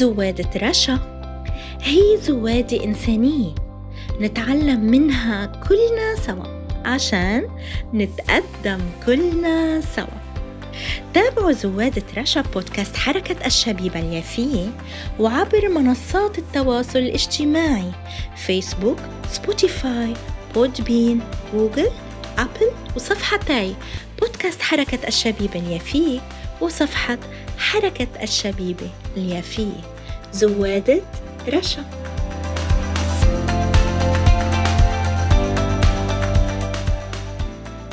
زوادة رشا هي زوادة إنسانية نتعلم منها كلنا سوا عشان نتقدم كلنا سوا. تابعوا زوادة رشا بودكاست حركة الشبيبة اليافية وعبر منصات التواصل الاجتماعي فيسبوك سبوتيفاي Podbean جوجل أبل وصفحتي بودكاست حركة الشبيبة اليافية وصفحة حركة الشبيبة اليافية زوادة رشا.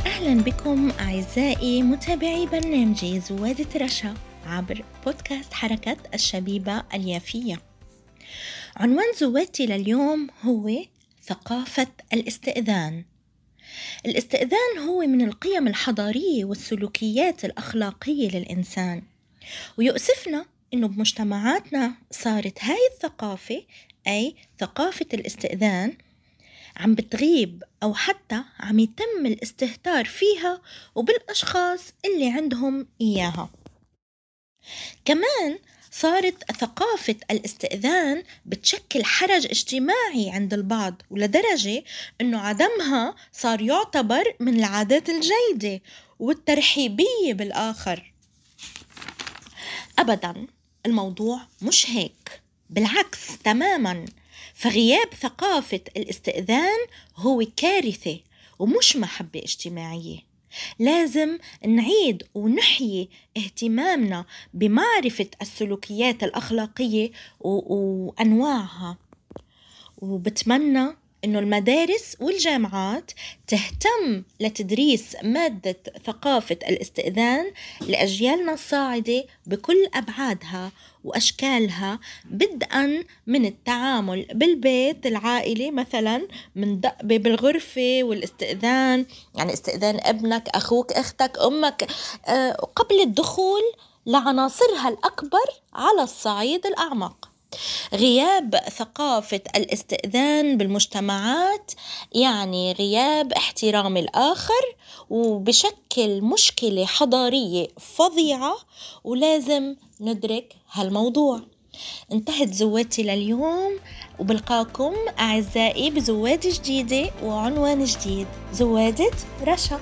أهلا بكم أعزائي متابعي برنامجي زوادة رشا عبر بودكاست حركة الشبيبة اليافية. عنوان زوادتي لليوم هو ثقافة الاستئذان. الاستئذان هو من القيم الحضارية والسلوكيات الأخلاقية للإنسان. ويؤسفنا إنه بمجتمعاتنا صارت هاي الثقافة أي ثقافة الاستئذان عم بتغيب أو حتى عم يتم الاستهتار فيها وبالأشخاص اللي عندهم إياها. كمان صارت ثقافة الاستئذان بتشكل حرج اجتماعي عند البعض ولدرجة أنه عدمها صار يعتبر من العادات الجيدة والترحيبية بالآخر. أبدا الموضوع مش هيك بالعكس تماما. فغياب ثقافة الاستئذان هو كارثة ومش محبة اجتماعية. لازم نعيد ونحيي اهتمامنا بمعرفة السلوكيات الأخلاقية وأنواعها. وبتمنى إنه المدارس والجامعات تهتم لتدريس مادة ثقافة الاستئذان لأجيالنا الصاعدة بكل أبعادها وأشكالها بدءا من التعامل بالبيت العائلي مثلا من دق بالغرفة والاستئذان. يعني استئذان ابنك أخوك أختك أمك. آه، قبل الدخول لعناصرها الأكبر على الصعيد الأعمق. غياب ثقافة الاستئذان بالمجتمعات يعني غياب احترام الآخر وبشكل مشكلة حضارية فظيعة ولازم ندرك هالموضوع. انتهت زوادتي لليوم وبلقاكم أعزائي بزواد جديدة وعنوان جديد زوادة رشا.